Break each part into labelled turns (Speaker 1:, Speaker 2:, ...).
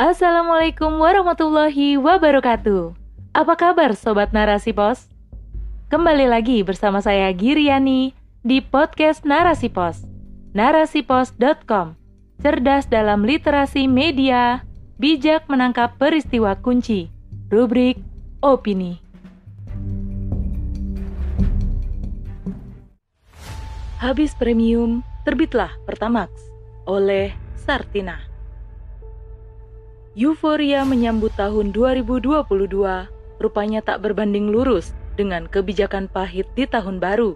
Speaker 1: Assalamualaikum warahmatullahi wabarakatuh. Apa kabar Sobat Narasi Pos? Kembali lagi bersama saya Giriani di podcast Narasi Pos. Narasipos.com Cerdas dalam literasi media, bijak menangkap peristiwa kunci. Rubrik Opini. Habis premium, terbitlah Pertamax oleh Sartina. Euforia menyambut tahun 2022 rupanya tak berbanding lurus dengan kebijakan pahit di tahun baru.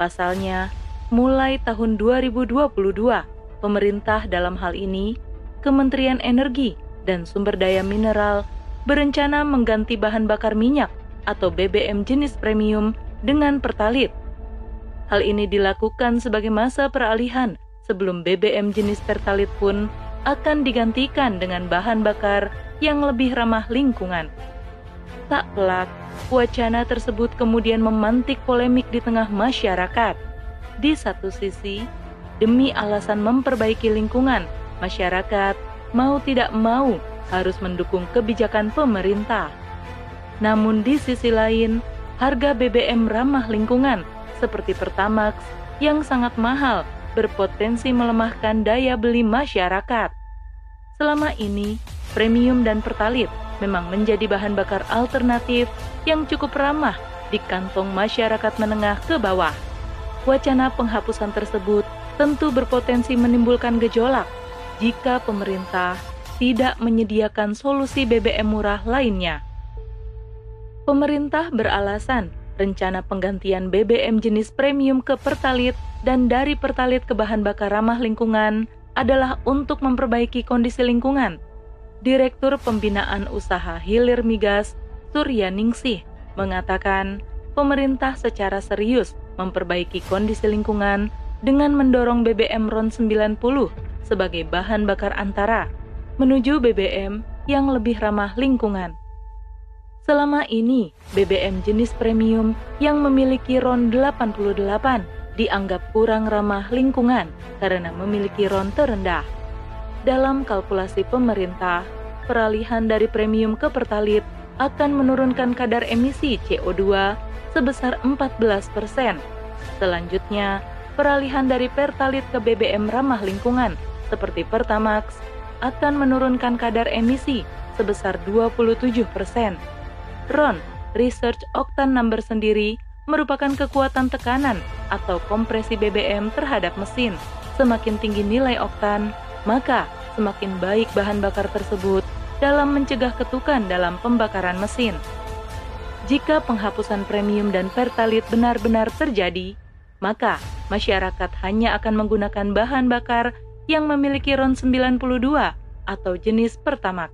Speaker 1: Pasalnya, mulai tahun 2022, pemerintah dalam hal ini, Kementerian Energi dan Sumber Daya Mineral berencana mengganti bahan bakar minyak atau BBM jenis premium dengan Pertalite Hal ini dilakukan sebagai masa peralihan sebelum BBM jenis Pertalite pun akan digantikan dengan bahan bakar yang lebih ramah lingkungan. Tak pelak, wacana tersebut kemudian memantik polemik di tengah masyarakat. Di satu sisi, demi alasan memperbaiki lingkungan, masyarakat mau tidak mau harus mendukung kebijakan pemerintah. Namun di sisi lain, harga BBM ramah lingkungan seperti Pertamax yang sangat mahal berpotensi melemahkan daya beli masyarakat. Selama ini, premium dan pertalit memang menjadi bahan bakar alternatif yang cukup ramah di kantong masyarakat menengah ke bawah. Wacana penghapusan tersebut tentu berpotensi menimbulkan gejolak jika pemerintah tidak menyediakan solusi BBM murah lainnya. Pemerintah beralasan rencana penggantian BBM jenis premium ke Pertalite dan dari Pertalite ke bahan bakar ramah lingkungan adalah untuk memperbaiki kondisi lingkungan. Direktur Pembinaan Usaha Hilir Migas, Surya Ningsih, mengatakan pemerintah secara serius memperbaiki kondisi lingkungan dengan mendorong BBM RON 90 sebagai bahan bakar antara menuju BBM yang lebih ramah lingkungan. Selama ini, BBM jenis premium yang memiliki RON 88 dianggap kurang ramah lingkungan karena memiliki RON terendah. Dalam kalkulasi pemerintah, peralihan dari premium ke pertalite akan menurunkan kadar emisi CO2 sebesar 14 persen. Selanjutnya, peralihan dari pertalite ke BBM ramah lingkungan seperti Pertamax akan menurunkan kadar emisi sebesar 27 persen. RON, Research Octane Number sendiri, merupakan kekuatan tekanan atau kompresi BBM terhadap mesin. Semakin tinggi nilai oktan, maka semakin baik bahan bakar tersebut dalam mencegah ketukan dalam pembakaran mesin. Jika penghapusan premium dan pertalite benar-benar terjadi, maka masyarakat hanya akan menggunakan bahan bakar yang memiliki RON 92 atau jenis Pertamax.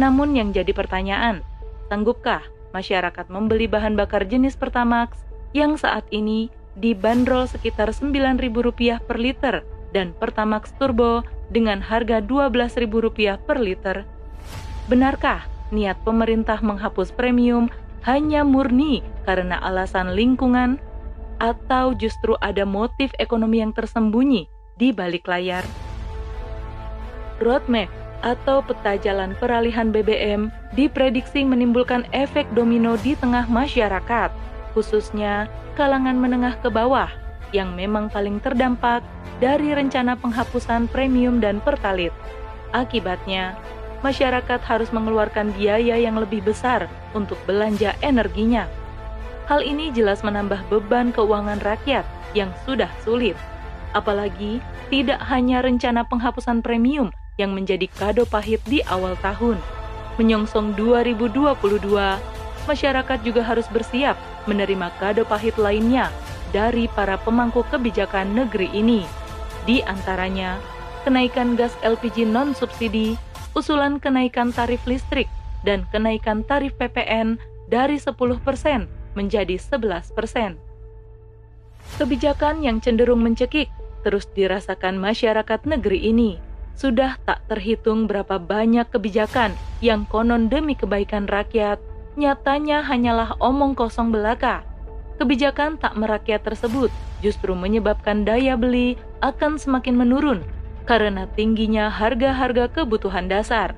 Speaker 1: Namun yang jadi pertanyaan, Sanggupkah masyarakat membeli bahan bakar jenis Pertamax yang saat ini dibanderol sekitar Rp9.000 per liter dan Pertamax Turbo dengan harga Rp12.000 per liter? Benarkah niat pemerintah menghapus premium hanya murni karena alasan lingkungan atau justru ada motif ekonomi yang tersembunyi di balik layar? Roadmap atau peta jalan peralihan BBM diprediksi menimbulkan efek domino di tengah masyarakat, khususnya kalangan menengah ke bawah yang memang paling terdampak dari rencana penghapusan premium dan pertalit. Akibatnya, masyarakat harus mengeluarkan biaya yang lebih besar untuk belanja energinya. Hal ini jelas menambah beban keuangan rakyat yang sudah sulit. Apalagi tidak hanya rencana penghapusan premium yang menjadi kado pahit di awal tahun. Menyongsong 2022, masyarakat juga harus bersiap menerima kado pahit lainnya dari para pemangku kebijakan negeri ini. Di antaranya, kenaikan gas LPG non-subsidi, usulan kenaikan tarif listrik, dan kenaikan tarif PPN dari 10% menjadi 11%. Kebijakan yang cenderung mencekik terus dirasakan masyarakat negeri ini sudah tak terhitung berapa banyak kebijakan yang konon demi kebaikan rakyat, nyatanya hanyalah omong kosong belaka. Kebijakan tak merakyat tersebut justru menyebabkan daya beli akan semakin menurun karena tingginya harga-harga kebutuhan dasar.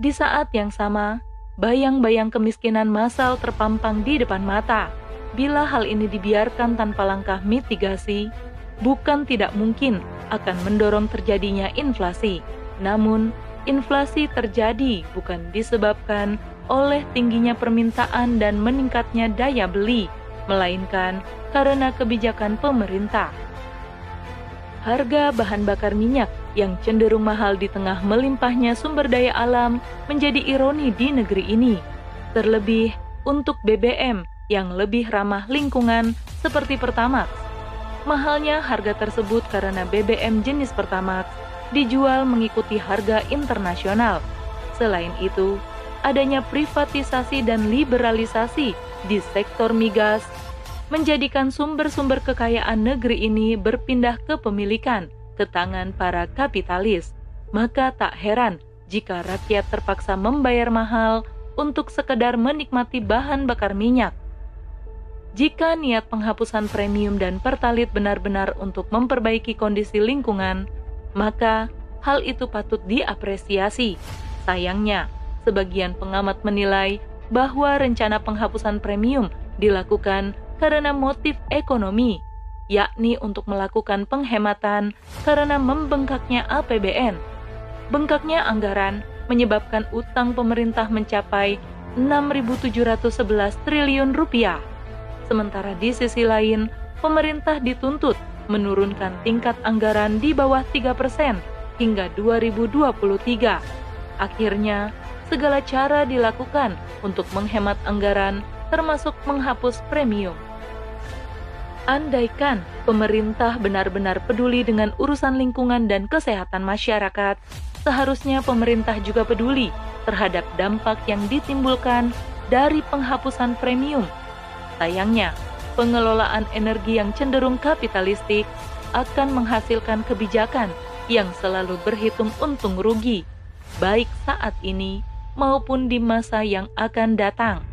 Speaker 1: Di saat yang sama, bayang-bayang kemiskinan massal terpampang di depan mata. Bila hal ini dibiarkan tanpa langkah mitigasi, bukan tidak mungkin akan mendorong terjadinya inflasi. Namun, inflasi terjadi bukan disebabkan oleh tingginya permintaan dan meningkatnya daya beli, melainkan karena kebijakan pemerintah. Harga bahan bakar minyak yang cenderung mahal di tengah melimpahnya sumber daya alam menjadi ironi di negeri ini. Terlebih untuk BBM yang lebih ramah lingkungan seperti Pertamax. Mahalnya harga tersebut karena BBM jenis Pertamax dijual mengikuti harga internasional. Selain itu, adanya privatisasi dan liberalisasi di sektor migas menjadikan sumber-sumber kekayaan negeri ini berpindah ke pemilikan ke tangan para kapitalis. Maka tak heran jika rakyat terpaksa membayar mahal untuk sekedar menikmati bahan bakar minyak. Jika niat penghapusan premium dan pertalit benar-benar untuk memperbaiki kondisi lingkungan, maka hal itu patut diapresiasi. Sayangnya, sebagian pengamat menilai bahwa rencana penghapusan premium dilakukan karena motif ekonomi, yakni untuk melakukan penghematan karena membengkaknya APBN. Bengkaknya anggaran menyebabkan utang pemerintah mencapai 6.711 triliun rupiah Sementara di sisi lain, pemerintah dituntut menurunkan tingkat anggaran di bawah 3% hingga 2023. Akhirnya, segala cara dilakukan untuk menghemat anggaran termasuk menghapus premium. Andaikan pemerintah benar-benar peduli dengan urusan lingkungan dan kesehatan masyarakat, seharusnya pemerintah juga peduli terhadap dampak yang ditimbulkan dari penghapusan premium Sayangnya, pengelolaan energi yang cenderung kapitalistik akan menghasilkan kebijakan yang selalu berhitung untung rugi, baik saat ini maupun di masa yang akan datang.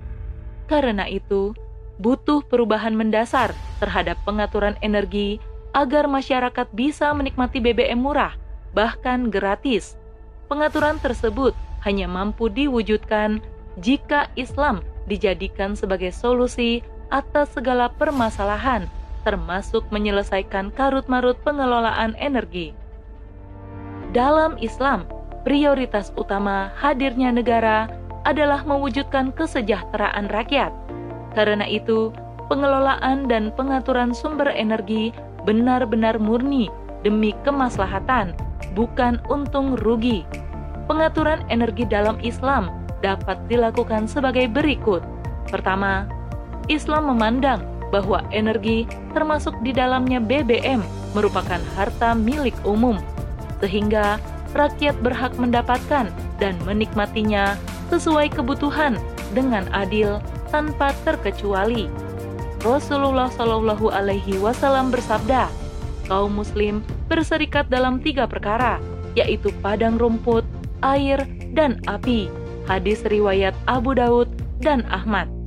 Speaker 1: Karena itu, butuh perubahan mendasar terhadap pengaturan energi agar masyarakat bisa menikmati BBM murah, bahkan gratis. Pengaturan tersebut hanya mampu diwujudkan jika Islam dijadikan sebagai solusi atas segala permasalahan, termasuk menyelesaikan karut-marut pengelolaan energi. Dalam Islam, prioritas utama hadirnya negara adalah mewujudkan kesejahteraan rakyat. Karena itu, pengelolaan dan pengaturan sumber energi benar-benar murni demi kemaslahatan, bukan untung rugi. Pengaturan energi dalam Islam dapat dilakukan sebagai berikut. Pertama, Islam memandang bahwa energi termasuk di dalamnya BBM merupakan harta milik umum, sehingga rakyat berhak mendapatkan dan menikmatinya sesuai kebutuhan dengan adil tanpa terkecuali. Rasulullah Shallallahu Alaihi Wasallam bersabda, kaum Muslim berserikat dalam tiga perkara, yaitu padang rumput, air, dan api. Hadis riwayat Abu Daud dan Ahmad.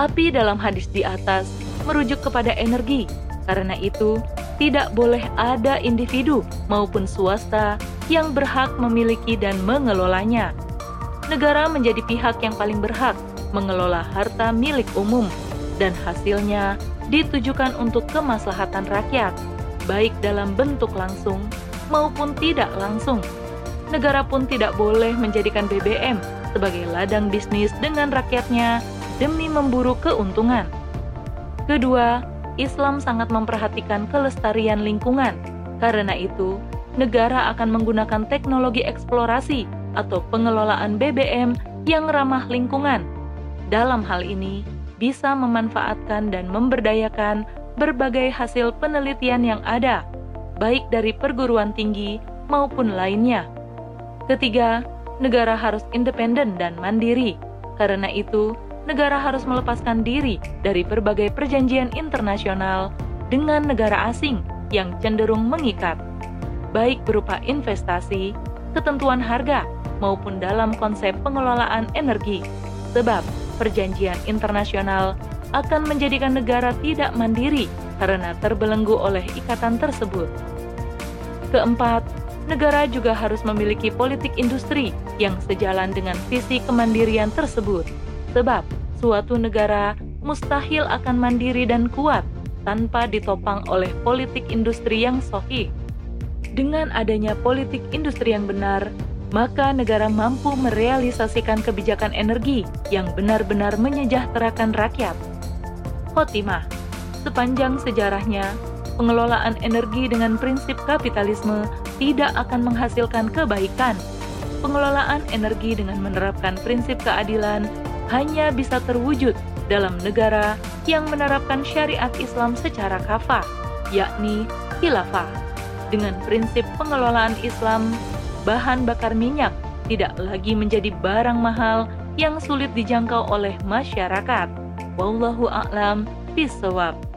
Speaker 1: Api dalam hadis di atas merujuk kepada energi. Karena itu, tidak boleh ada individu maupun swasta yang berhak memiliki dan mengelolanya. Negara menjadi pihak yang paling berhak mengelola harta milik umum dan hasilnya ditujukan untuk kemaslahatan rakyat, baik dalam bentuk langsung maupun tidak langsung. Negara pun tidak boleh menjadikan BBM sebagai ladang bisnis dengan rakyatnya demi memburu keuntungan. Kedua, Islam sangat memperhatikan kelestarian lingkungan. Karena itu, negara akan menggunakan teknologi eksplorasi atau pengelolaan BBM yang ramah lingkungan. Dalam hal ini, bisa memanfaatkan dan memberdayakan berbagai hasil penelitian yang ada, baik dari perguruan tinggi maupun lainnya. Ketiga, negara harus independen dan mandiri. Karena itu, negara harus melepaskan diri dari berbagai perjanjian internasional dengan negara asing yang cenderung mengikat, baik berupa investasi, ketentuan harga, maupun dalam konsep pengelolaan energi, sebab perjanjian internasional akan menjadikan negara tidak mandiri karena terbelenggu oleh ikatan tersebut. Keempat, negara juga harus memiliki politik industri yang sejalan dengan visi kemandirian tersebut. Sebab suatu negara mustahil akan mandiri dan kuat tanpa ditopang oleh politik industri yang sohih. Dengan adanya politik industri yang benar, maka negara mampu merealisasikan kebijakan energi yang benar-benar menyejahterakan rakyat. Khotimah, sepanjang sejarahnya, pengelolaan energi dengan prinsip kapitalisme tidak akan menghasilkan kebaikan. Pengelolaan energi dengan menerapkan prinsip keadilan hanya bisa terwujud dalam negara yang menerapkan syariat Islam secara kafah, yakni khilafah. Dengan prinsip pengelolaan Islam, bahan bakar minyak tidak lagi menjadi barang mahal yang sulit dijangkau oleh masyarakat. Wallahu a'lam bishawab.